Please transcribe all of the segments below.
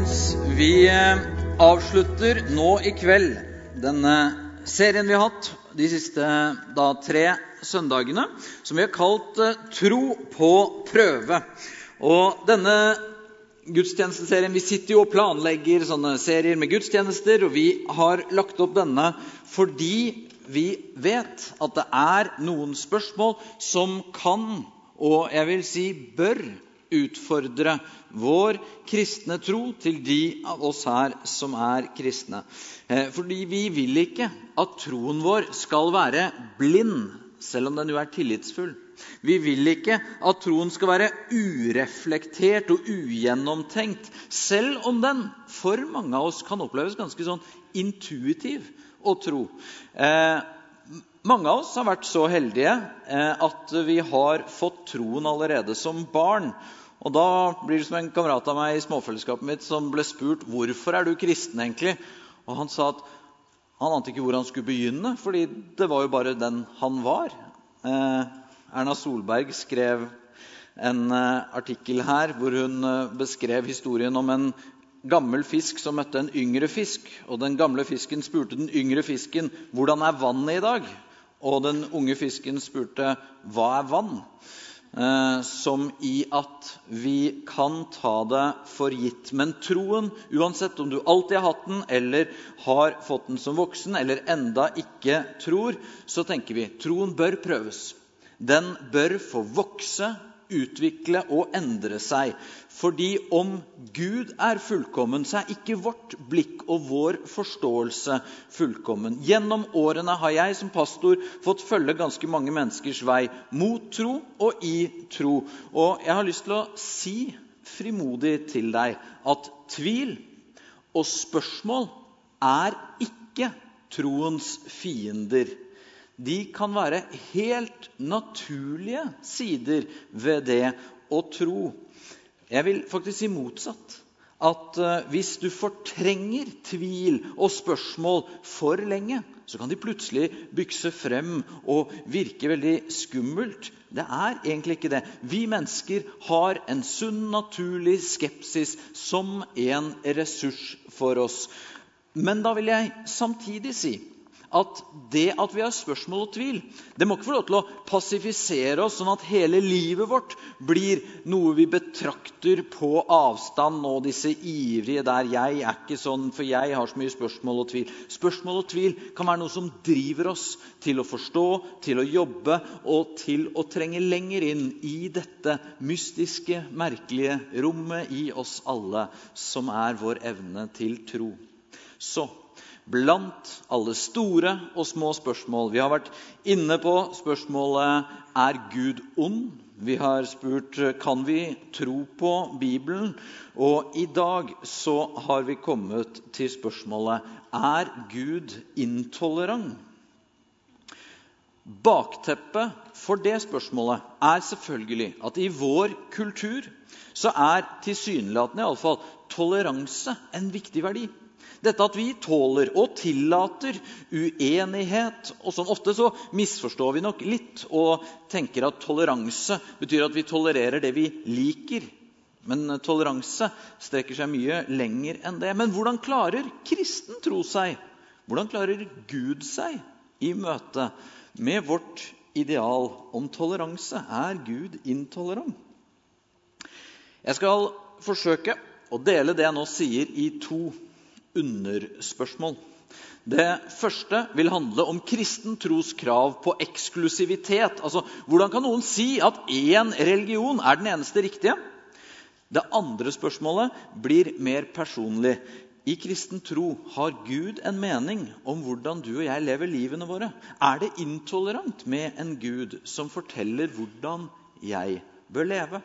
folkens. Vi eh, avslutter nå i kveld denne serien vi har hatt de siste da, tre søndagene, som vi har kalt eh, 'Tro på prøve'. Og denne gudstjenesteserien Vi sitter jo og planlegger sånne serier med gudstjenester, og vi har lagt opp denne fordi vi vet at det er noen spørsmål som kan, og jeg vil si bør, utfordre vår kristne tro til de av oss her som er kristne. Eh, Fordi vi vil ikke at troen vår skal være blind, selv om den jo er tillitsfull. Vi vil ikke at troen skal være ureflektert og ugjennomtenkt, selv om den for mange av oss kan oppleves ganske sånn intuitiv å tro. Eh, mange av oss har vært så heldige eh, at vi har fått troen allerede som barn. Og Da blir det som en kamerat av meg i småfellesskapet mitt som ble spurt hvorfor er du kristen egentlig? Og Han sa at han ante ikke hvor han skulle begynne, fordi det var jo bare den han var. Eh, Erna Solberg skrev en eh, artikkel her hvor hun eh, beskrev historien om en gammel fisk som møtte en yngre fisk. Og Den gamle fisken spurte den yngre fisken hvordan er vannet i dag. Og den unge fisken spurte hva er vann? Eh, som i at vi kan ta det for gitt. Men troen, uansett om du alltid har hatt den, eller har fått den som voksen, eller enda ikke tror, så tenker vi troen bør prøves. Den bør få vokse, utvikle og endre seg. Fordi om Gud er fullkommen, så er ikke vårt blikk og vår forståelse fullkommen. Gjennom årene har jeg som pastor fått følge ganske mange menneskers vei mot tro og i tro. Og jeg har lyst til å si frimodig til deg at tvil og spørsmål er ikke troens fiender. De kan være helt naturlige sider ved det å tro. Jeg vil faktisk si motsatt. At eh, hvis du fortrenger tvil og spørsmål for lenge, så kan de plutselig bykse frem og virke veldig skummelt. Det er egentlig ikke det. Vi mennesker har en sunn, naturlig skepsis som en ressurs for oss. Men da vil jeg samtidig si at det at vi har spørsmål og tvil, det må ikke få lov til å passifisere oss sånn at hele livet vårt blir noe vi betrakter på avstand. Og disse ivrige der 'Jeg er ikke sånn, for jeg har så mye spørsmål og tvil'. Spørsmål og tvil kan være noe som driver oss til å forstå, til å jobbe og til å trenge lenger inn i dette mystiske, merkelige rommet i oss alle, som er vår evne til tro. Så blant alle store og små spørsmål. Vi har vært inne på spørsmålet er Gud ond. Vi har spurt kan vi tro på Bibelen. Og i dag så har vi kommet til spørsmålet er Gud intolerant. Bakteppet for det spørsmålet er selvfølgelig at i vår kultur så er tilsynelatende iallfall toleranse en viktig verdi. Dette at vi tåler og tillater uenighet. og sånn. Ofte så misforstår vi nok litt og tenker at toleranse betyr at vi tolererer det vi liker. Men toleranse strekker seg mye lenger enn det. Men hvordan klarer kristen tro seg? Hvordan klarer Gud seg i møte med vårt ideal om toleranse? Er Gud intolerant? Jeg skal forsøke å dele det jeg nå sier, i to underspørsmål. Det første vil handle om kristen tros krav på eksklusivitet. Altså, Hvordan kan noen si at én religion er den eneste riktige? Det andre spørsmålet blir mer personlig. I kristen tro har Gud en mening om hvordan du og jeg lever livene våre. Er det intolerant med en Gud som forteller hvordan jeg bør leve?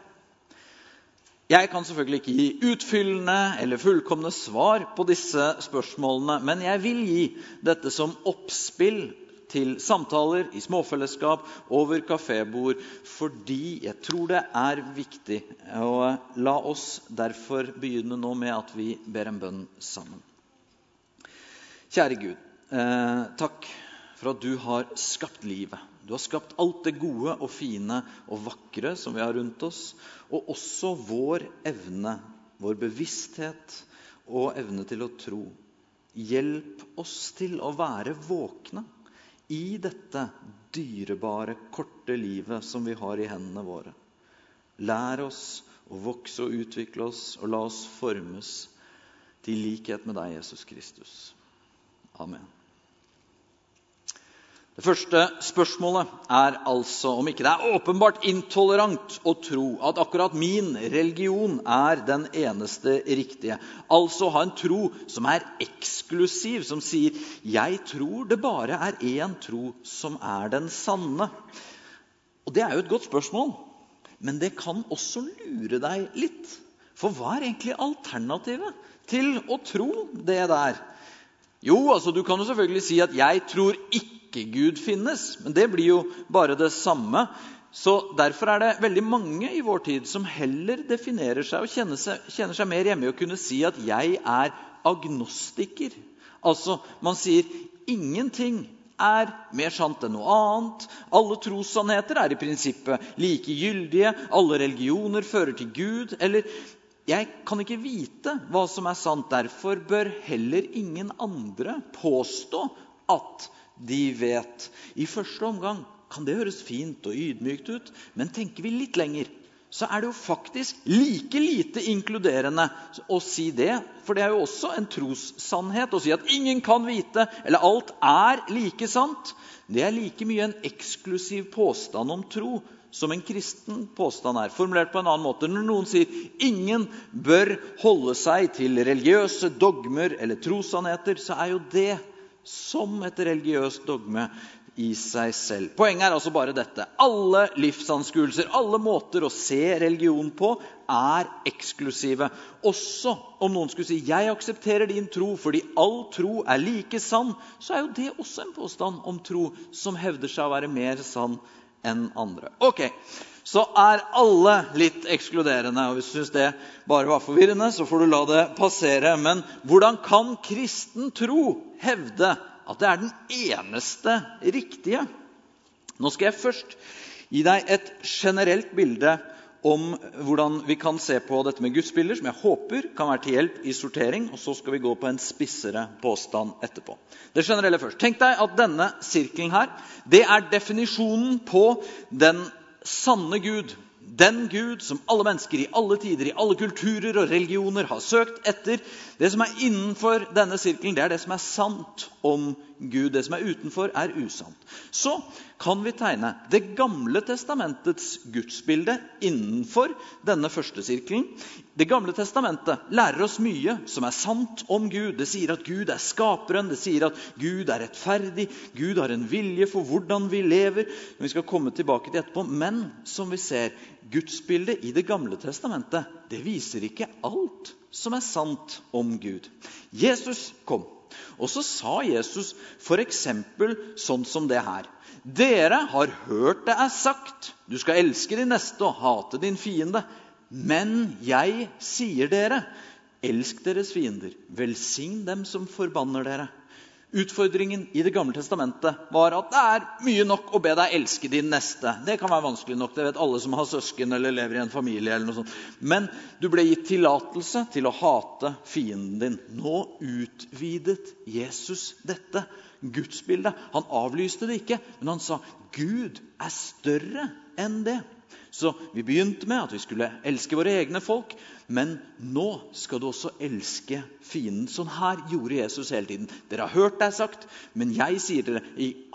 Jeg kan selvfølgelig ikke gi utfyllende eller fullkomne svar på disse spørsmålene, men jeg vil gi dette som oppspill til samtaler i småfellesskap over kafébord, fordi jeg tror det er viktig. Og la oss derfor begynne nå med at vi ber en bønn sammen. Kjære Gud, eh, takk for at du har skapt livet. Du har skapt alt det gode og fine og vakre som vi har rundt oss, og også vår evne, vår bevissthet og evne til å tro. Hjelp oss til å være våkne i dette dyrebare, korte livet som vi har i hendene våre. Lær oss å vokse og utvikle oss, og la oss formes til likhet med deg, Jesus Kristus. Amen. Det første spørsmålet er altså om ikke det er åpenbart intolerant å tro at akkurat min religion er den eneste riktige. Altså ha en tro som er eksklusiv, som sier 'jeg tror det bare er én tro som er den sanne'. Og Det er jo et godt spørsmål, men det kan også lure deg litt. For hva er egentlig alternativet til å tro det der? Jo, altså du kan jo selvfølgelig si at 'jeg tror ikke' ikke Gud finnes. Men det blir jo bare det samme. Så Derfor er det veldig mange i vår tid som heller definerer seg og kjenner seg, kjenner seg mer hjemme i å kunne si at 'jeg er agnostiker'. Altså, man sier ingenting er mer sant enn noe annet. Alle trossannheter er i prinsippet likegyldige. Alle religioner fører til Gud. Eller jeg kan ikke vite hva som er sant. Derfor bør heller ingen andre påstå at de vet. I første omgang kan det høres fint og ydmykt ut, men tenker vi litt lenger, så er det jo faktisk like lite inkluderende å si det. For det er jo også en trossannhet å si at ingen kan vite, eller alt er like sant. Det er like mye en eksklusiv påstand om tro som en kristen påstand er. Formulert på en annen måte. Når noen sier ingen bør holde seg til religiøse dogmer eller trossannheter, så er jo det som et religiøst dogme i seg selv. Poenget er altså bare dette. Alle livsanskuelser, alle måter å se religion på, er eksklusive. Også om noen skulle si 'jeg aksepterer din tro fordi all tro er like sann', så er jo det også en påstand om tro som hevder seg å være mer sann enn andre. Ok, Så er alle litt ekskluderende. og Hvis du syns det bare var forvirrende, så får du la det passere. Men hvordan kan kristen tro hevde at det er den eneste riktige. Nå skal jeg først gi deg et generelt bilde om hvordan vi kan se på dette med gudsbilder, som jeg håper kan være til hjelp i sortering. og Så skal vi gå på en spissere påstand etterpå. Det generelle først. Tenk deg at denne sirkelen her, det er definisjonen på den sanne Gud. Den Gud som alle mennesker i alle tider, i alle kulturer og religioner har søkt etter. Det som er innenfor denne sirkelen, det er det som er sant om Gud. Det som er utenfor, er usant. Så kan vi tegne Det gamle testamentets gudsbilde innenfor denne første sirkelen. Det gamle testamentet lærer oss mye som er sant om Gud. Det sier at Gud er skaperen, det sier at Gud er rettferdig, Gud har en vilje for hvordan vi lever. Vi skal komme tilbake til etterpå. Men som vi ser, gudsbildet i Det gamle testamentet det viser ikke alt som er sant om Gud. Jesus kom. Og så sa Jesus f.eks. sånn som det her. Dere har hørt det er sagt, du skal elske din neste og hate din fiende. Men jeg sier dere, elsk deres fiender, velsign dem som forbanner dere. Utfordringen i Det gamle testamentet var at det er mye nok å be deg elske din neste. Det kan være vanskelig nok, det vet alle som har søsken eller lever i en familie. eller noe sånt. Men du ble gitt tillatelse til å hate fienden din. Nå utvidet Jesus dette gudsbildet. Han avlyste det ikke, men han sa Gud er større enn det. Så vi begynte med at vi skulle elske våre egne folk. Men nå skal du også elske fienden. Sånn her gjorde Jesus hele tiden. Dere har hørt er sagt, men jeg sier dere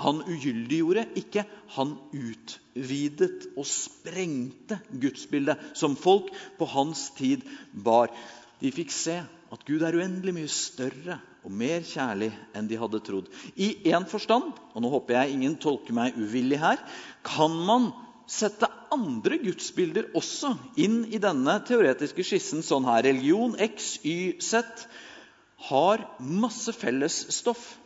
Han ugyldiggjorde ikke. Han utvidet og sprengte gudsbildet som folk på hans tid bar. De fikk se at Gud er uendelig mye større og mer kjærlig enn de hadde trodd. I én forstand, og nå håper jeg ingen tolker meg uvillig her, kan man sette andre gudsbilder også inn i denne teoretiske skissen. sånn her. Religion X, Y, Z har masse fellesstoff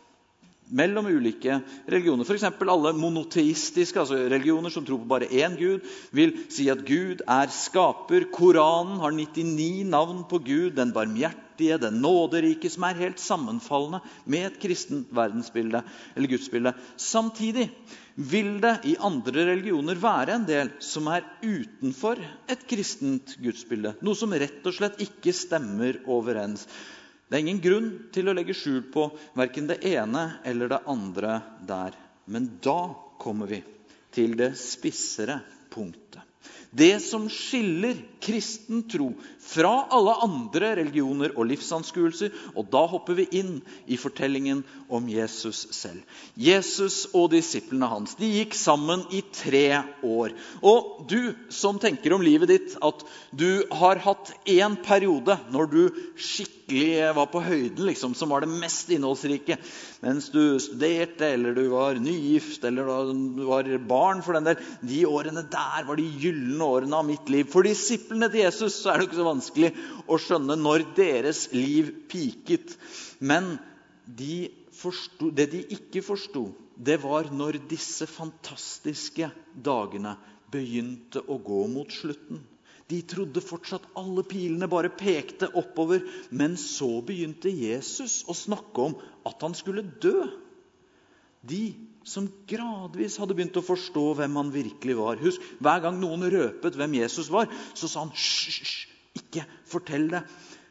mellom ulike religioner. F.eks. alle monoteistiske altså religioner som tror på bare én gud, vil si at Gud er skaper. Koranen har 99 navn på Gud, den barmhjertige, den nåderike, som er helt sammenfallende med et kristent verdensbilde eller gudsbilde. Samtidig vil det i andre religioner være en del som er utenfor et kristent gudsbilde. Noe som rett og slett ikke stemmer overens. Det er ingen grunn til å legge skjul på verken det ene eller det andre der. Men da kommer vi til det spissere punktet. Det som skiller kristen tro fra alle andre religioner og livsanskuelser. Og da hopper vi inn i fortellingen om Jesus selv. Jesus og disiplene hans de gikk sammen i tre år. Og du som tenker om livet ditt at du har hatt én periode når du skikkelig var på høyden, liksom, som var det mest innholdsrike, mens du studerte, eller du var nygift, eller du var barn for den del De årene der var de gylne årene av mitt liv. For disiplene til Jesus så er det ikke så vanskelig å skjønne når deres liv piket. Men de forsto, det de ikke forsto, det var når disse fantastiske dagene begynte å gå mot slutten. De trodde fortsatt alle pilene bare pekte oppover. Men så begynte Jesus å snakke om at han skulle dø. De som gradvis hadde begynt å forstå hvem han virkelig var. Husk, Hver gang noen røpet hvem Jesus var, så sa han hysj, ikke fortell det.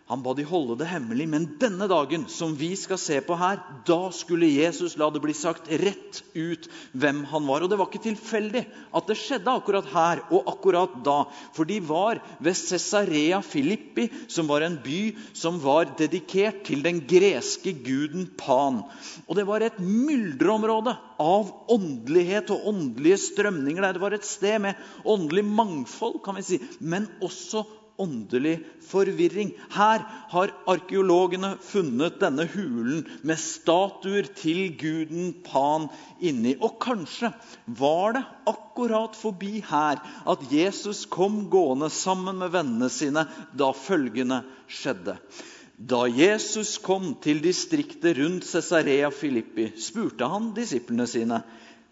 Han ba de holde det hemmelig, men denne dagen som vi skal se på her, da skulle Jesus la det bli sagt rett ut hvem han var. Og det var ikke tilfeldig at det skjedde akkurat her og akkurat da. For de var ved Cesarea Filippi, som var en by som var dedikert til den greske guden Pan. Og det var et myldreområde av åndelighet og åndelige strømninger der. Det var et sted med åndelig mangfold, kan vi si, men også åndelig forvirring. Her har arkeologene funnet denne hulen med statuer til guden Pan inni. Og kanskje var det akkurat forbi her at Jesus kom gående sammen med vennene sine da følgende skjedde. Da Jesus kom til distriktet rundt Cesarea Filippi, spurte han disiplene sine,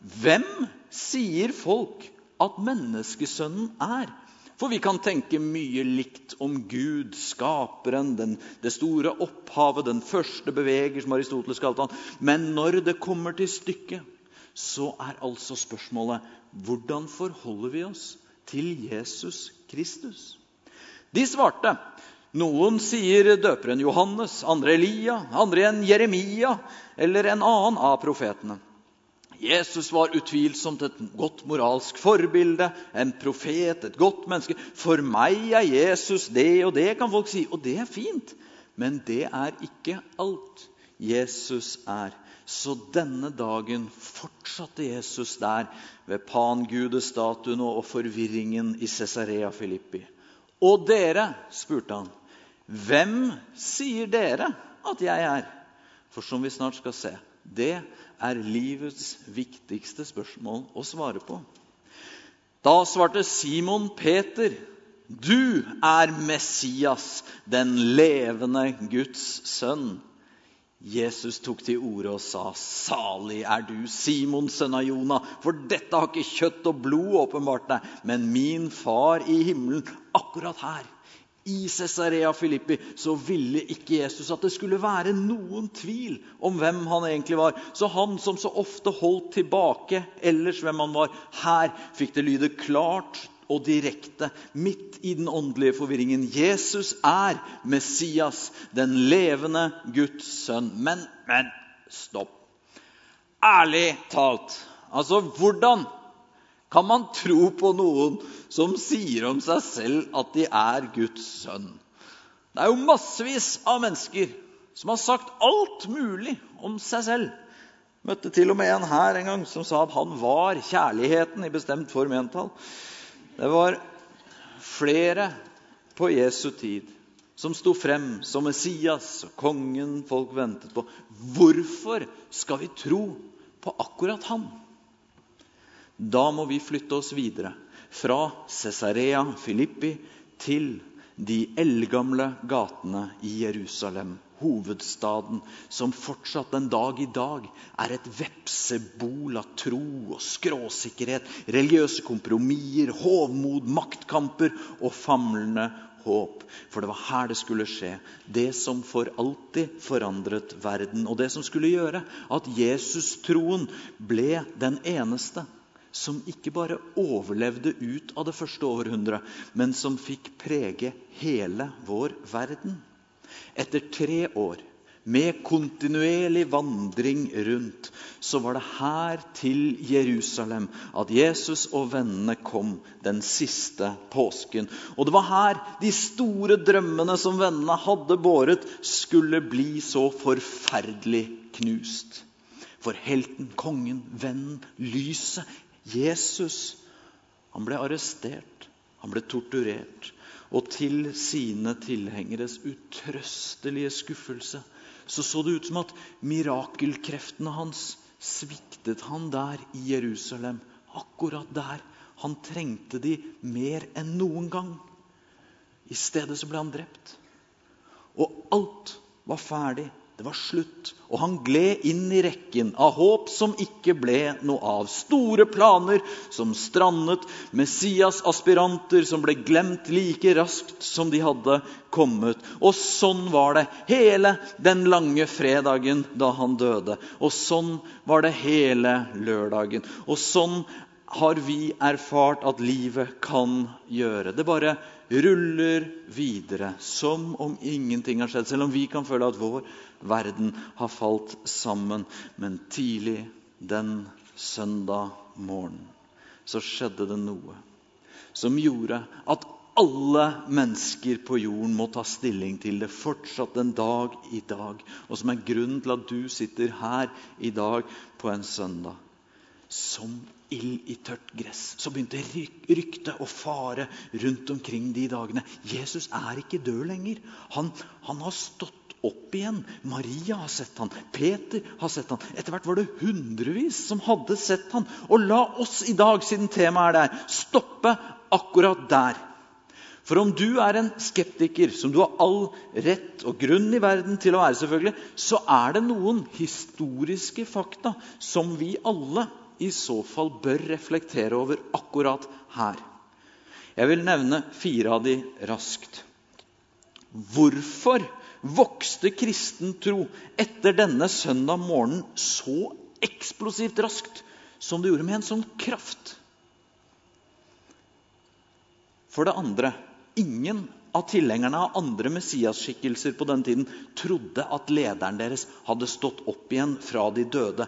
'Hvem sier folk at menneskesønnen er?' For vi kan tenke mye likt om Gud, skaperen, den, det store opphavet, den første beveger, som Aristoteles kalte han. Men når det kommer til stykket, så er altså spørsmålet hvordan forholder vi oss til Jesus Kristus? De svarte. Noen sier døperen Johannes, andre Elia, andre en Jeremia eller en annen av profetene. Jesus var utvilsomt et godt moralsk forbilde, en profet, et godt menneske. For meg er Jesus det og det, kan folk si. Og det er fint, men det er ikke alt Jesus er. Så denne dagen fortsatte Jesus der ved Pan-gudestatuen og forvirringen i Cesarea Filippi. Og dere, spurte han, hvem sier dere at jeg er? For som vi snart skal se, det er livets viktigste spørsmål å svare på. Da svarte Simon Peter, 'Du er Messias, den levende Guds sønn.' Jesus tok til orde og sa, 'Salig er du, Simon, sønn av Jonah, for dette har ikke kjøtt og blod åpenbart deg, men min far i himmelen.' Akkurat her i Cesarea Filippi så ville ikke Jesus at det skulle være noen tvil om hvem han egentlig var. Så han som så ofte holdt tilbake ellers hvem han var, her fikk det lyde klart og direkte midt i den åndelige forvirringen. Jesus er Messias, den levende Guds sønn. Men, men, stopp. Ærlig talt, altså hvordan kan man tro på noen som sier om seg selv at de er Guds sønn? Det er jo massevis av mennesker som har sagt alt mulig om seg selv. Møtte til og med en her en gang som sa at han var kjærligheten i bestemt form entall. Det var flere på Jesu tid som sto frem som Messias og kongen folk ventet på. Hvorfor skal vi tro på akkurat han? Da må vi flytte oss videre fra Cesarea Filippi til de eldgamle gatene i Jerusalem, hovedstaden, som fortsatt den dag i dag er et vepsebol av tro og skråsikkerhet, religiøse kompromisser, hovmod, maktkamper og famlende håp. For det var her det skulle skje. Det som for alltid forandret verden. Og det som skulle gjøre at Jesus-troen ble den eneste som ikke bare overlevde ut av det første århundret, men som fikk prege hele vår verden. Etter tre år med kontinuerlig vandring rundt, så var det her til Jerusalem at Jesus og vennene kom den siste påsken. Og det var her de store drømmene som vennene hadde båret, skulle bli så forferdelig knust. For helten, kongen, vennen, lyset, Jesus, han ble arrestert, han ble torturert. Og til sine tilhengeres utrøstelige skuffelse så så det ut som at mirakelkreftene hans sviktet han der i Jerusalem. Akkurat der. Han trengte de mer enn noen gang. I stedet så ble han drept. Og alt var ferdig. Det var slutt, og han gled inn i rekken av håp som ikke ble noe av. Store planer som strandet, Messias-aspiranter som ble glemt like raskt som de hadde kommet. Og sånn var det hele den lange fredagen da han døde. Og sånn var det hele lørdagen. Og sånn har vi erfart at livet kan gjøre. Det bare ruller videre som om ingenting har skjedd, selv om vi kan føle at vår verden har falt sammen. Men tidlig den søndag morgen så skjedde det noe som gjorde at alle mennesker på jorden må ta stilling til det fortsatt en dag i dag, og som er grunnen til at du sitter her i dag på en søndag. Som ild i tørt gress. Så begynte ryktet å fare rundt omkring de dagene. Jesus er ikke død lenger. Han, han har stått opp igjen. Maria har sett han, Peter har sett han. Etter hvert var det hundrevis som hadde sett han. Og la oss i dag, siden temaet er der, stoppe akkurat der. For om du er en skeptiker, som du har all rett og grunn i verden til å være, selvfølgelig, så er det noen historiske fakta som vi alle i så fall bør reflektere over akkurat her. Jeg vil nevne fire av de raskt. Hvorfor vokste kristen tro etter denne søndag morgenen så eksplosivt raskt som det gjorde, med en sånn kraft. For det andre ingen av tilhengerne av andre Messias-skikkelser på den tiden trodde at lederen deres hadde stått opp igjen fra de døde.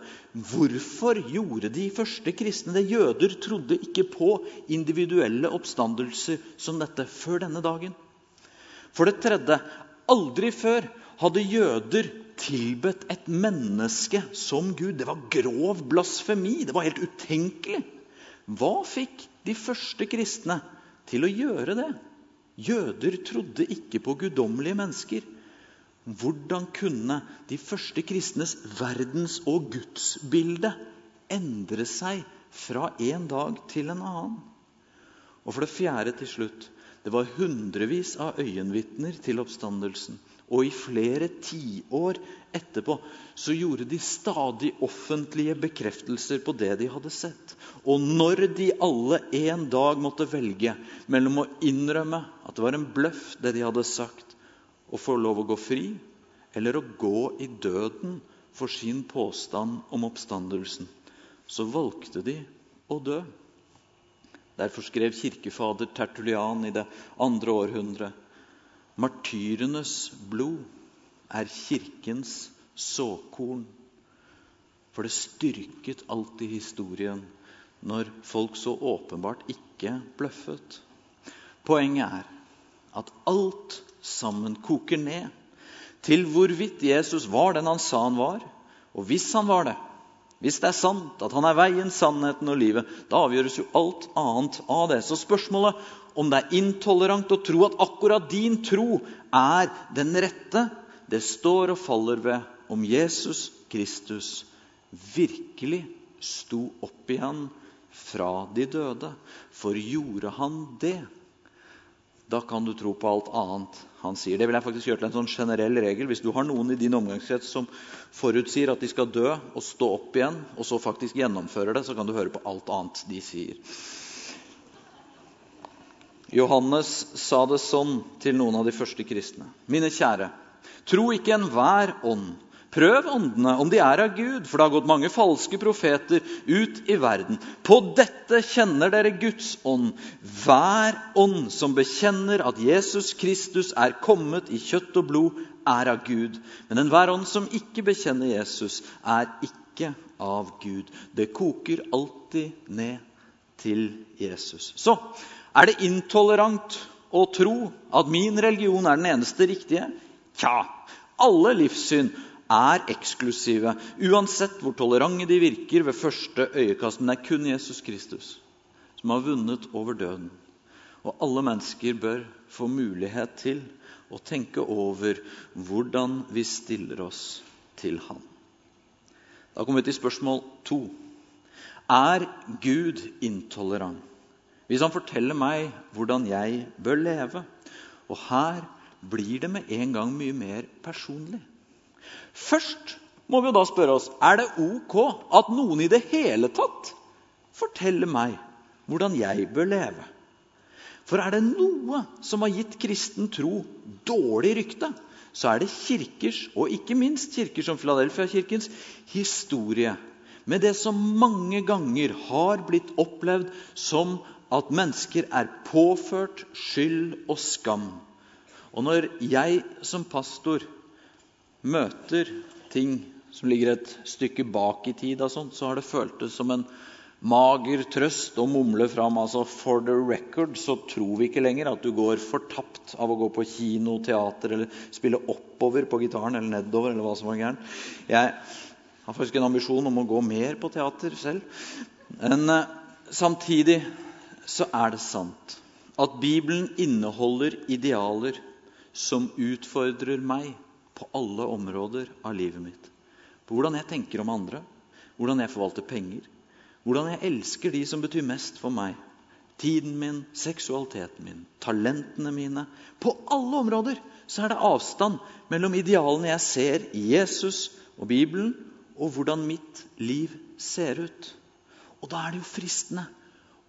Hvorfor gjorde de første kristne det? Jøder trodde ikke på individuelle oppstandelser som dette før denne dagen. For det tredje Aldri før hadde jøder tilbedt et menneske som Gud. Det var grov blasfemi. Det var helt utenkelig. Hva fikk de første kristne til å gjøre det? Jøder trodde ikke på guddommelige mennesker. Hvordan kunne de første kristnes verdens- og gudsbilde endre seg fra en dag til en annen? Og for det fjerde til slutt det var hundrevis av øyenvitner til oppstandelsen. Og i flere tiår etterpå så gjorde de stadig offentlige bekreftelser på det de hadde sett. Og når de alle en dag måtte velge mellom å innrømme at det var en bløff, det de hadde sagt, og få lov å gå fri, eller å gå i døden for sin påstand om oppstandelsen, så valgte de å dø. Derfor skrev kirkefader Tertulian i det andre århundret martyrenes blod er kirkens såkorn. For det styrket alltid historien når folk så åpenbart ikke bløffet. Poenget er at alt sammen koker ned til hvorvidt Jesus var den han sa han var. Og hvis han var det, hvis det er sant at han er veien, sannheten og livet, da avgjøres jo alt annet av det. Så spørsmålet om det er intolerant å tro at akkurat din tro er den rette, det står og faller ved om Jesus Kristus virkelig sto opp igjen fra de døde. For gjorde han det, da kan du tro på alt annet han sier. Det vil jeg faktisk gjøre til en sånn generell regel. Hvis du har noen i din omgangskrets som forutsier at de skal dø og stå opp igjen, og så faktisk gjennomfører det, så kan du høre på alt annet de sier. Johannes sa det sånn til noen av de første kristne. Mine kjære, tro ikke enhver ånd Prøv åndene, om de er av Gud, for det har gått mange falske profeter ut i verden. På dette kjenner dere Guds ånd. Hver ånd som bekjenner at Jesus Kristus er kommet i kjøtt og blod, er av Gud, men enhver ånd som ikke bekjenner Jesus, er ikke av Gud. Det koker alltid ned til Jesus. Så er det intolerant å tro at min religion er den eneste riktige? Tja, alle livssyn er eksklusive, uansett hvor tolerante de virker ved første øyekast. Men det er kun Jesus Kristus som har vunnet over døden. Og alle mennesker bør få mulighet til å tenke over hvordan vi stiller oss til Han. Da kommer vi til spørsmål to. Er Gud intolerant? Hvis han forteller meg hvordan jeg bør leve. Og her blir det med en gang mye mer personlig. Først må vi jo da spørre oss er det ok at noen i det hele tatt forteller meg hvordan jeg bør leve. For er det noe som har gitt kristen tro dårlig rykte, så er det kirkers, og ikke minst kirker som Filadelfia-kirkens, historie. Med det som mange ganger har blitt opplevd som at mennesker er påført skyld og skam. Og når jeg som pastor møter ting som ligger et stykke bak i tid, sånt, så har det føltes som en mager trøst å mumle fram altså For the record så tror vi ikke lenger at du går fortapt av å gå på kino, teater eller spille oppover på gitaren eller nedover eller hva som var gærent. Jeg har faktisk en ambisjon om å gå mer på teater selv. Men uh, samtidig så er det sant at Bibelen inneholder idealer som utfordrer meg på alle områder av livet mitt. På hvordan jeg tenker om andre, hvordan jeg forvalter penger, hvordan jeg elsker de som betyr mest for meg. Tiden min, seksualiteten min, talentene mine. På alle områder så er det avstand mellom idealene jeg ser i Jesus og Bibelen, og hvordan mitt liv ser ut. Og da er det jo fristende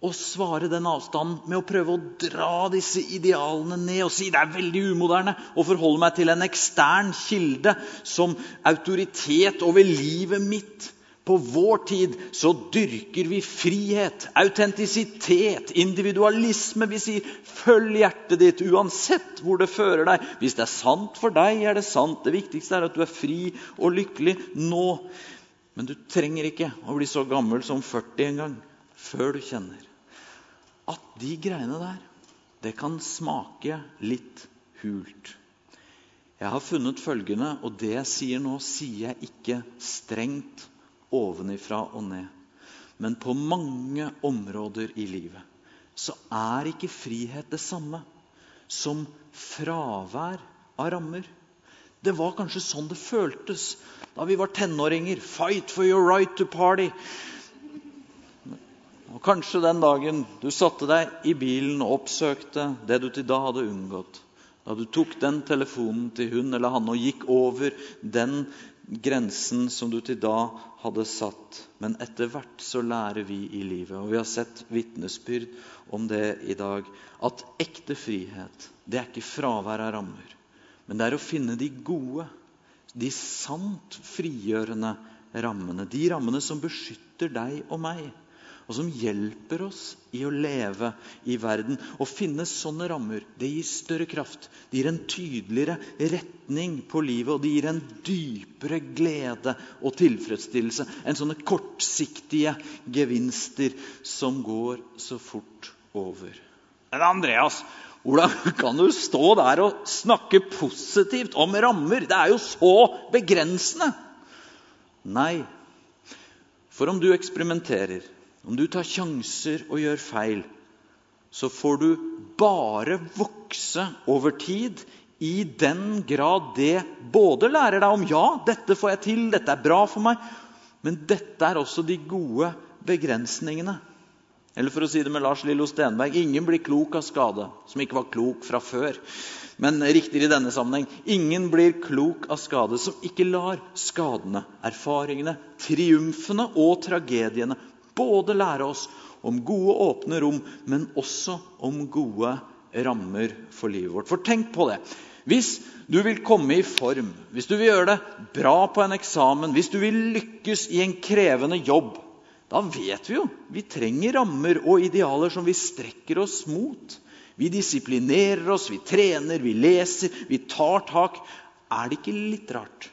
å svare den avstanden med å prøve å dra disse idealene ned og si det er veldig umoderne å forholde meg til en ekstern kilde som autoritet over livet mitt. På vår tid så dyrker vi frihet, autentisitet, individualisme. Vi sier 'følg hjertet ditt uansett hvor det fører deg'. Hvis det er sant for deg, er det sant. Det viktigste er at du er fri og lykkelig nå. Men du trenger ikke å bli så gammel som 40 en gang før du kjenner at de greiene der, det kan smake litt hult. Jeg har funnet følgende, og det jeg sier nå, sier jeg ikke strengt ovenifra og ned. Men på mange områder i livet så er ikke frihet det samme som fravær av rammer. Det var kanskje sånn det føltes da vi var tenåringer. Fight for your right to party. Og kanskje den dagen du satte deg i bilen og oppsøkte det du til da hadde unngått. Da du tok den telefonen til hun eller han og gikk over den grensen som du til da hadde satt. Men etter hvert så lærer vi i livet, og vi har sett vitnesbyrd om det i dag, at ekte frihet det er ikke fravær av rammer. Men det er å finne de gode, de sant frigjørende rammene. De rammene som beskytter deg og meg og som hjelper oss i å leve i verden. Å finne sånne rammer det gir større kraft. Det gir en tydeligere retning på livet, og det gir en dypere glede og tilfredsstillelse enn sånne kortsiktige gevinster som går så fort over. Men Andreas, hvordan kan du stå der og snakke positivt om rammer? Det er jo så begrensende! Nei, for om du eksperimenterer om du tar sjanser og gjør feil, så får du bare vokse over tid i den grad det både lærer deg om ja, dette får jeg til, dette er bra for meg, men dette er også de gode begrensningene. Eller for å si det med Lars Lillo Stenberg ingen blir klok av skade som ikke var klok fra før. Men riktigere i denne sammenheng ingen blir klok av skade som ikke lar skadene, erfaringene, triumfene og tragediene både lære oss om gode, åpne rom, men også om gode rammer for livet vårt. For tenk på det. Hvis du vil komme i form, hvis du vil gjøre det bra på en eksamen, hvis du vil lykkes i en krevende jobb, da vet vi jo vi trenger rammer og idealer som vi strekker oss mot. Vi disiplinerer oss, vi trener, vi leser, vi tar tak. er det ikke litt rart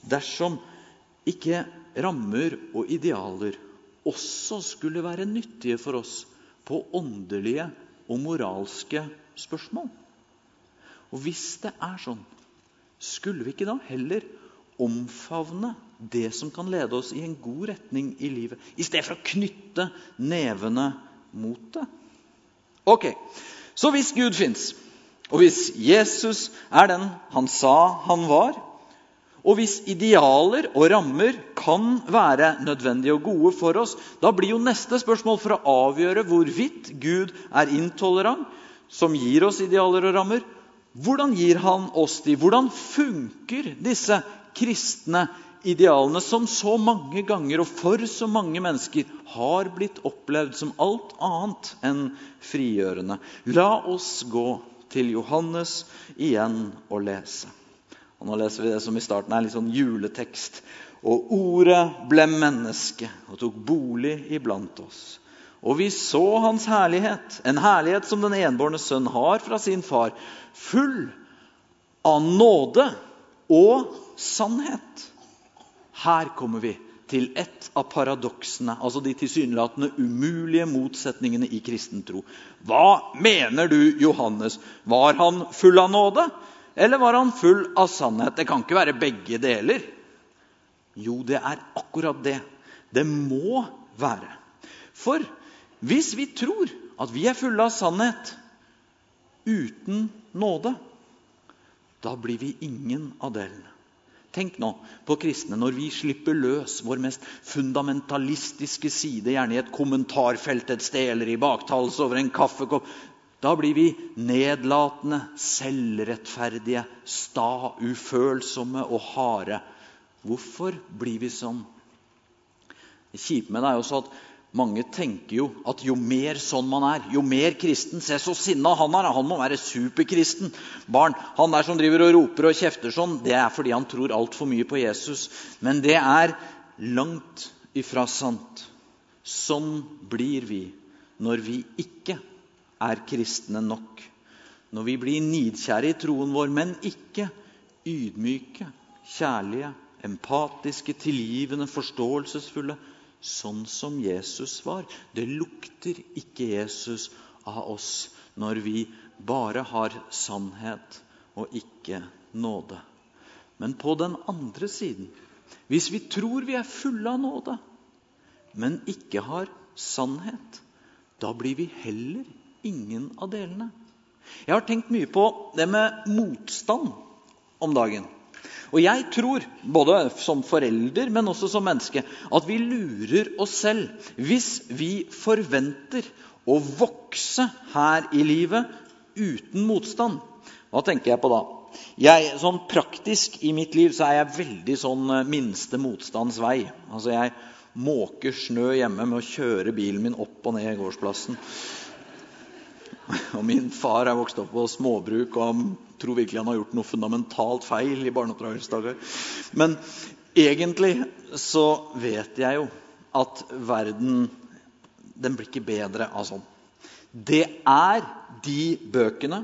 dersom ikke rammer og idealer også skulle være nyttige for oss på åndelige og moralske spørsmål? Og hvis det er sånn, skulle vi ikke da heller omfavne det som kan lede oss i en god retning i livet, i stedet for å knytte nevene mot det? Ok, Så hvis Gud fins, og hvis Jesus er den han sa han var, og hvis idealer og rammer kan være nødvendige og gode for oss, da blir jo neste spørsmål for å avgjøre hvorvidt Gud er intolerant, som gir oss idealer og rammer, hvordan gir han oss de? Hvordan funker disse kristne idealene som så mange ganger og for så mange mennesker har blitt opplevd som alt annet enn frigjørende? La oss gå til Johannes igjen og lese. Og Nå leser vi det som i starten er litt sånn juletekst. Og ordet ble menneske og tok bolig iblant oss. Og vi så hans herlighet, en herlighet som den enbårne sønn har fra sin far, full av nåde og sannhet. Her kommer vi til et av paradoksene, altså de tilsynelatende umulige motsetningene i kristen tro. Hva mener du, Johannes? Var han full av nåde, eller var han full av sannhet? Det kan ikke være begge deler. Jo, det er akkurat det. Det må være. For hvis vi tror at vi er fulle av sannhet uten nåde, da blir vi ingen av delene. Tenk nå på kristne når vi slipper løs vår mest fundamentalistiske side, gjerne i et kommentarfelt et sted eller i baktalelse over en kaffekopp. Da blir vi nedlatende, selvrettferdige, sta, ufølsomme og harde. Hvorfor blir vi sånn? Det kjipe med det er også at mange tenker jo at jo mer sånn man er, jo mer kristen Se så sinna han er! Han må være superkristen. Barn, Han der som driver og roper og kjefter sånn, det er fordi han tror altfor mye på Jesus. Men det er langt ifra sant. Sånn blir vi når vi ikke er kristne nok. Når vi blir nidkjære i troen vår, men ikke ydmyke, kjærlige, empatiske, tilgivende, forståelsesfulle, sånn som Jesus var. Det lukter ikke Jesus av oss når vi bare har sannhet og ikke nåde. Men på den andre siden, hvis vi tror vi er fulle av nåde, men ikke har sannhet, da blir vi heller ingen av delene. Jeg har tenkt mye på det med motstand om dagen. Og jeg tror, både som forelder, men også som menneske, at vi lurer oss selv hvis vi forventer å vokse her i livet uten motstand. Hva tenker jeg på da? Jeg, sånn Praktisk i mitt liv så er jeg veldig sånn eh, minste motstands vei. Altså Jeg måker snø hjemme med å kjøre bilen min opp og ned gårdsplassen. Og min far er vokst opp på småbruk, og han tror virkelig han har gjort noe fundamentalt feil i barneoppdragelsesdager. Men egentlig så vet jeg jo at verden den blir ikke bedre av sånn. Det er de bøkene,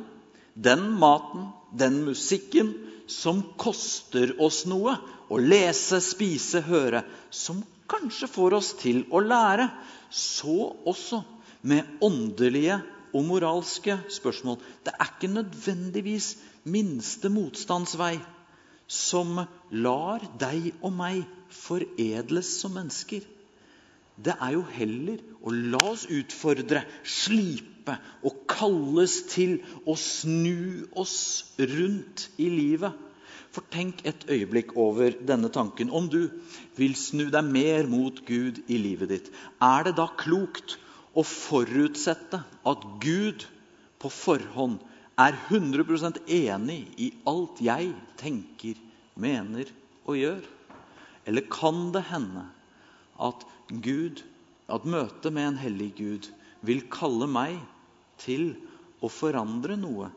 den maten, den musikken som koster oss noe å lese, spise, høre, som kanskje får oss til å lære. Så også med åndelige og moralske spørsmål. Det er ikke nødvendigvis minste motstandsvei som lar deg og meg foredles som mennesker. Det er jo heller å la oss utfordre, slipe og kalles til å snu oss rundt i livet. For tenk et øyeblikk over denne tanken. Om du vil snu deg mer mot Gud i livet ditt, er det da klokt å forutsette at Gud på forhånd er 100% enig i alt jeg tenker, mener og gjør? Eller kan det hende at Gud, at møtet med en hellig Gud vil kalle meg til å forandre noe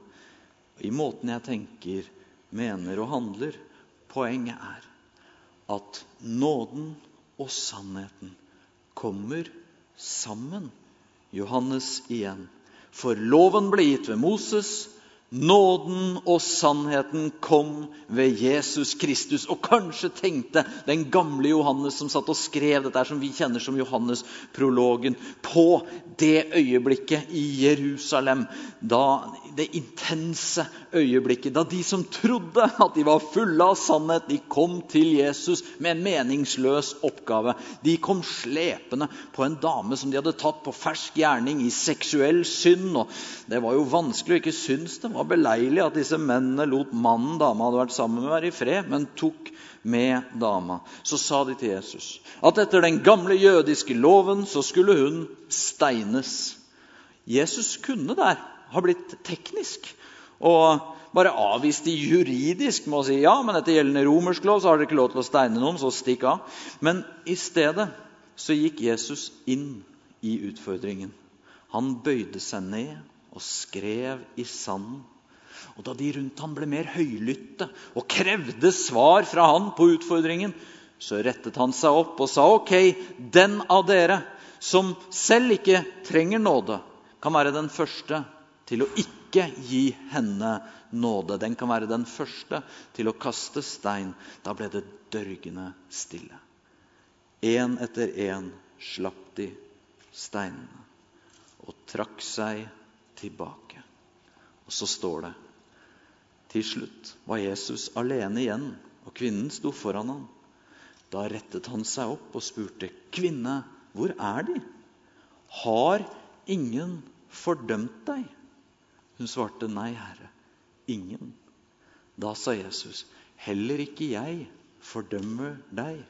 i måten jeg tenker, mener og handler? Poenget er at nåden og sannheten kommer sammen. Johannes igjen. For loven ble gitt ved Moses, Nåden og sannheten kom ved Jesus Kristus. Og kanskje tenkte den gamle Johannes som satt og skrev dette som vi kjenner som Johannes-prologen, på det øyeblikket i Jerusalem, da det intense øyeblikket, da de som trodde at de var fulle av sannhet, de kom til Jesus med en meningsløs oppgave. De kom slepende på en dame som de hadde tatt på fersk gjerning i seksuell synd. og Det var jo vanskelig å ikke synes det var beleilig at disse mennene lot mannen dama hadde vært sammen med, være i fred, men tok med dama. Så sa de til Jesus at etter den gamle jødiske loven så skulle hun steines. Jesus kunne der ha blitt teknisk og bare avvist de juridisk med å si ja, men etter gjeldende romersk lov så har dere ikke lov til å steine noen, så stikk av. Men i stedet så gikk Jesus inn i utfordringen. Han bøyde seg ned og skrev i sanden. Og da de rundt ham ble mer høylytte og krevde svar fra han på utfordringen, så rettet han seg opp og sa ok, den av dere som selv ikke trenger nåde, kan være den første til å ikke gi henne nåde. Den kan være den første til å kaste stein. Da ble det dørgende stille. Én etter én slapp de steinene og trakk seg tilbake. Og så står det til slutt var Jesus alene igjen, og kvinnen sto foran ham. Da rettet han seg opp og spurte, 'Kvinne, hvor er De?' 'Har ingen fordømt deg?' Hun svarte, 'Nei, Herre, ingen.' Da sa Jesus, 'Heller ikke jeg fordømmer deg.'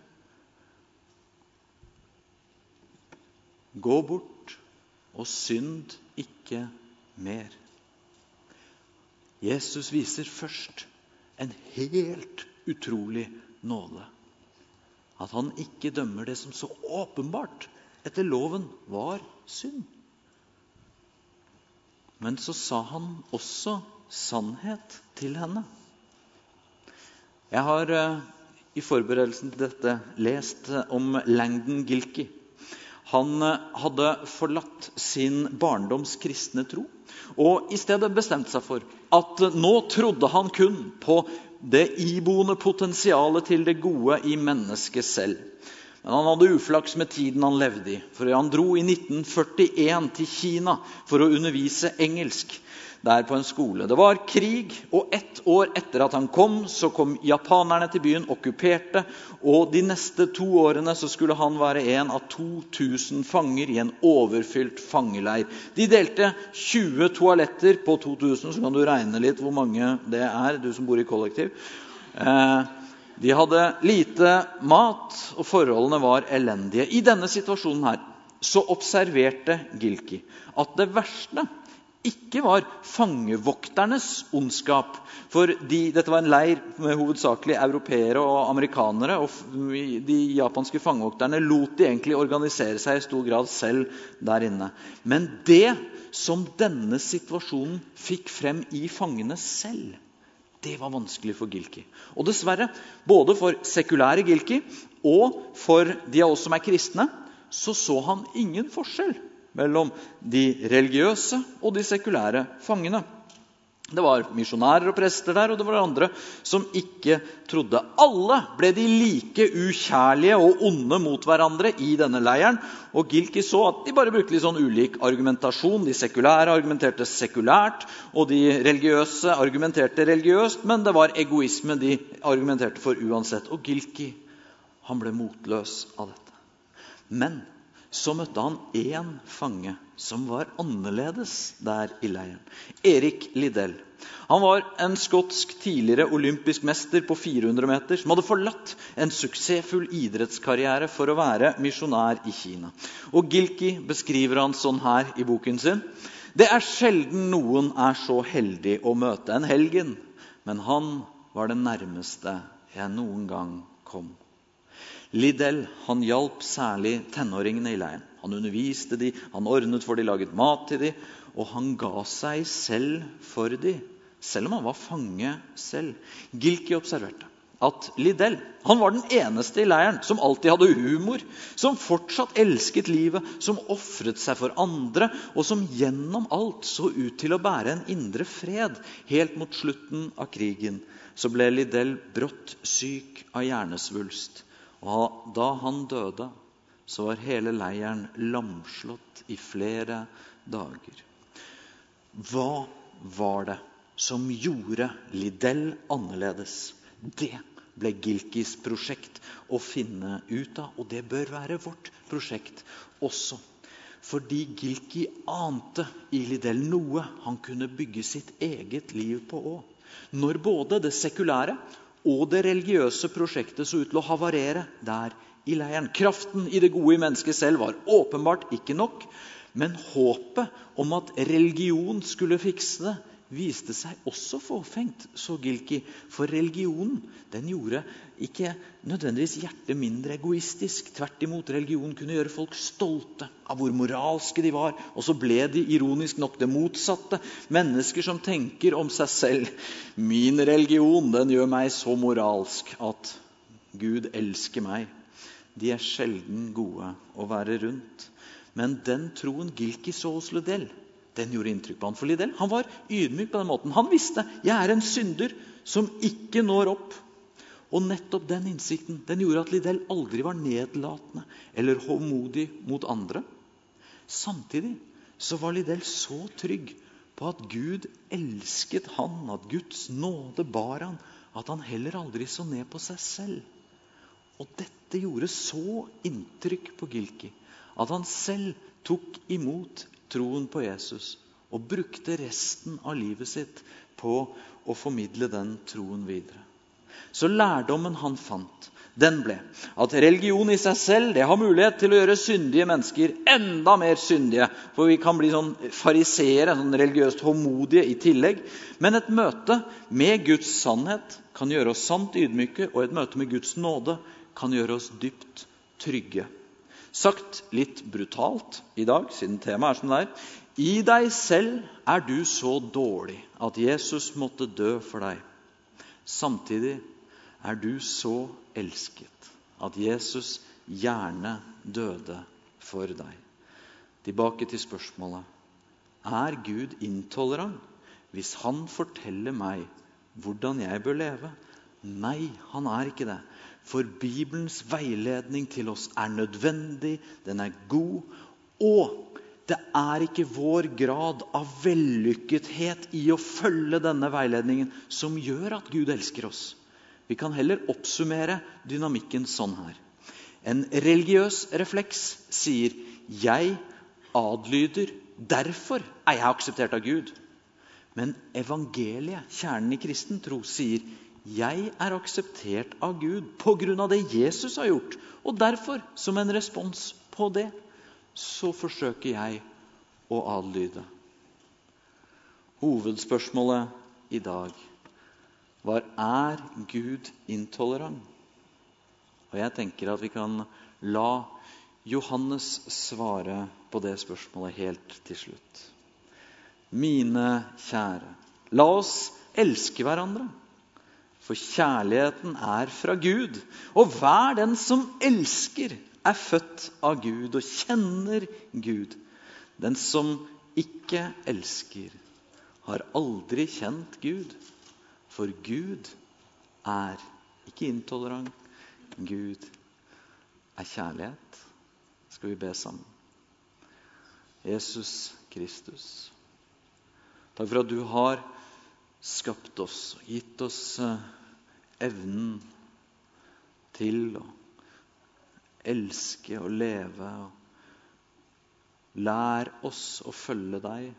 Gå bort og synd ikke mer. Jesus viser først en helt utrolig nåde. At han ikke dømmer det som så åpenbart etter loven var synd. Men så sa han også sannhet til henne. Jeg har eh, i forberedelsen til dette lest om Langdon Gilkey. Han eh, hadde forlatt sin barndoms kristne tro og i stedet bestemte seg for at nå trodde han kun på det iboende potensialet til det gode i mennesket selv. Men han hadde uflaks med tiden han levde i. For han dro i 1941 til Kina for å undervise engelsk der på en skole. Det var krig, og ett år etter at han kom, så kom japanerne til byen, okkuperte. Og de neste to årene så skulle han være en av 2000 fanger i en overfylt fangeleir. De delte 20 toaletter på 2000, så kan du regne litt hvor mange det er, du som bor i kollektiv. Eh, de hadde lite mat, og forholdene var elendige. I denne situasjonen her så observerte Gilki at det verste ikke var fangevokternes ondskap. For de, dette var en leir med hovedsakelig europeere og amerikanere. og De japanske fangevokterne lot de egentlig organisere seg i stor grad selv der inne. Men det som denne situasjonen fikk frem i fangene selv, det var vanskelig for Gilki. Og dessverre, både for sekulære Gilki og for de av oss som er kristne, så så han ingen forskjell mellom de religiøse og de sekulære fangene. Det var misjonærer og prester der, og det var andre som ikke trodde. Alle ble de like ukjærlige og onde mot hverandre i denne leiren. Og Gilki så at de bare brukte litt sånn ulik argumentasjon. De sekulære argumenterte sekulært, og de religiøse argumenterte religiøst. Men det var egoisme de argumenterte for uansett. Og Gilki han ble motløs av dette. Men så møtte han én fange som var annerledes der i leiren. Erik Liddell. Han var en skotsk tidligere olympisk mester på 400 meter som hadde forlatt en suksessfull idrettskarriere for å være misjonær i Kina. Og Gilki beskriver han sånn her i boken sin. Det er sjelden noen er så heldig å møte en helgen, men han var det nærmeste jeg noen gang kom. Liddell han hjalp særlig tenåringene i leiren. Han underviste dem, han ordnet for dem, laget mat til dem, og han ga seg selv for dem, selv om han var fange selv. Gilki observerte at Liddell han var den eneste i leiren som alltid hadde humor, som fortsatt elsket livet, som ofret seg for andre, og som gjennom alt så ut til å bære en indre fred. Helt mot slutten av krigen så ble Liddell brått syk av hjernesvulst. Og da han døde, så var hele leiren lamslått i flere dager. Hva var det som gjorde Lidell annerledes? Det ble Gilkis prosjekt å finne ut av, og det bør være vårt prosjekt også. Fordi Gilki ante i Lidell noe han kunne bygge sitt eget liv på òg. Når både det sekulære og det religiøse prosjektet så ut til å havarere der i leiren. Kraften i det gode i mennesket selv var åpenbart ikke nok. Men håpet om at religion skulle fikse det, viste seg også forfengt, så Gilki. For religionen den gjorde ikke nødvendigvis hjertet mindre egoistisk. Tvert imot, religion kunne gjøre folk stolte av hvor moralske de var. Og så ble de ironisk nok det motsatte. Mennesker som tenker om seg selv. Min religion den gjør meg så moralsk at Gud elsker meg. De er sjelden gode å være rundt. Men den troen Gilki så hos Ludell, den gjorde inntrykk på han. For Lidell han var ydmyk på den måten. Han visste jeg er en synder som ikke når opp. Og nettopp den innsikten den gjorde at Lidell aldri var nedlatende eller håmodig mot andre. Samtidig så var Lidell så trygg på at Gud elsket han, at Guds nåde bar han, at han heller aldri så ned på seg selv. Og dette gjorde så inntrykk på Gilki at han selv tok imot troen på Jesus og brukte resten av livet sitt på å formidle den troen videre. Så lærdommen han fant, den ble at religion i seg selv det har mulighet til å gjøre syndige mennesker enda mer syndige. For vi kan bli sånn fariseere, sånn religiøst håmodige i tillegg. Men et møte med Guds sannhet kan gjøre oss sant ydmyke, og et møte med Guds nåde kan gjøre oss dypt trygge. Sagt litt brutalt i dag, siden temaet er som det er I deg selv er du så dårlig at Jesus måtte dø for deg. Samtidig er du så elsket at Jesus gjerne døde for deg. Tilbake til spørsmålet. Er Gud intolerant hvis han forteller meg hvordan jeg bør leve? Nei, han er ikke det. For Bibelens veiledning til oss er nødvendig, den er god. Og det er ikke vår grad av vellykkethet i å følge denne veiledningen som gjør at Gud elsker oss. Vi kan heller oppsummere dynamikken sånn her. En religiøs refleks sier 'jeg adlyder, derfor er jeg akseptert av Gud'. Men evangeliet, kjernen i kristen tro, sier jeg er akseptert av Gud pga. det Jesus har gjort. Og derfor, som en respons på det, så forsøker jeg å adlyde. Hovedspørsmålet i dag var er Gud intolerant. Og jeg tenker at vi kan la Johannes svare på det spørsmålet helt til slutt. Mine kjære, la oss elske hverandre. For kjærligheten er fra Gud. Og hver den som elsker, er født av Gud og kjenner Gud. Den som ikke elsker, har aldri kjent Gud. For Gud er ikke intolerant. Gud er kjærlighet. Skal vi be sammen? Jesus Kristus, takk for at du har skapt oss, og gitt oss eh, evnen til å elske og leve. Lær oss å følge deg.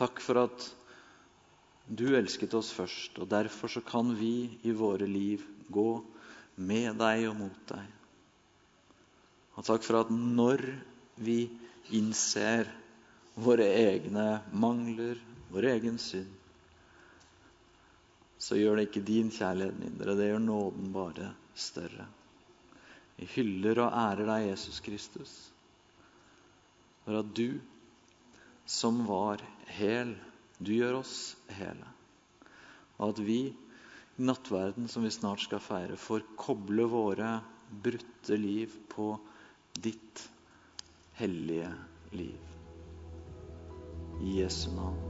Takk for at du elsket oss først, og derfor så kan vi i våre liv gå med deg og mot deg. Og takk for at når vi innser våre egne mangler, vår egen synd, så gjør det ikke din kjærlighet mindre. Det gjør nåden bare større. Vi hyller og ærer deg, Jesus Kristus, for at du som var hel, du gjør oss hele. Og at vi i nattverden som vi snart skal feire, får koble våre brutte liv på ditt hellige liv. I Jesu navn.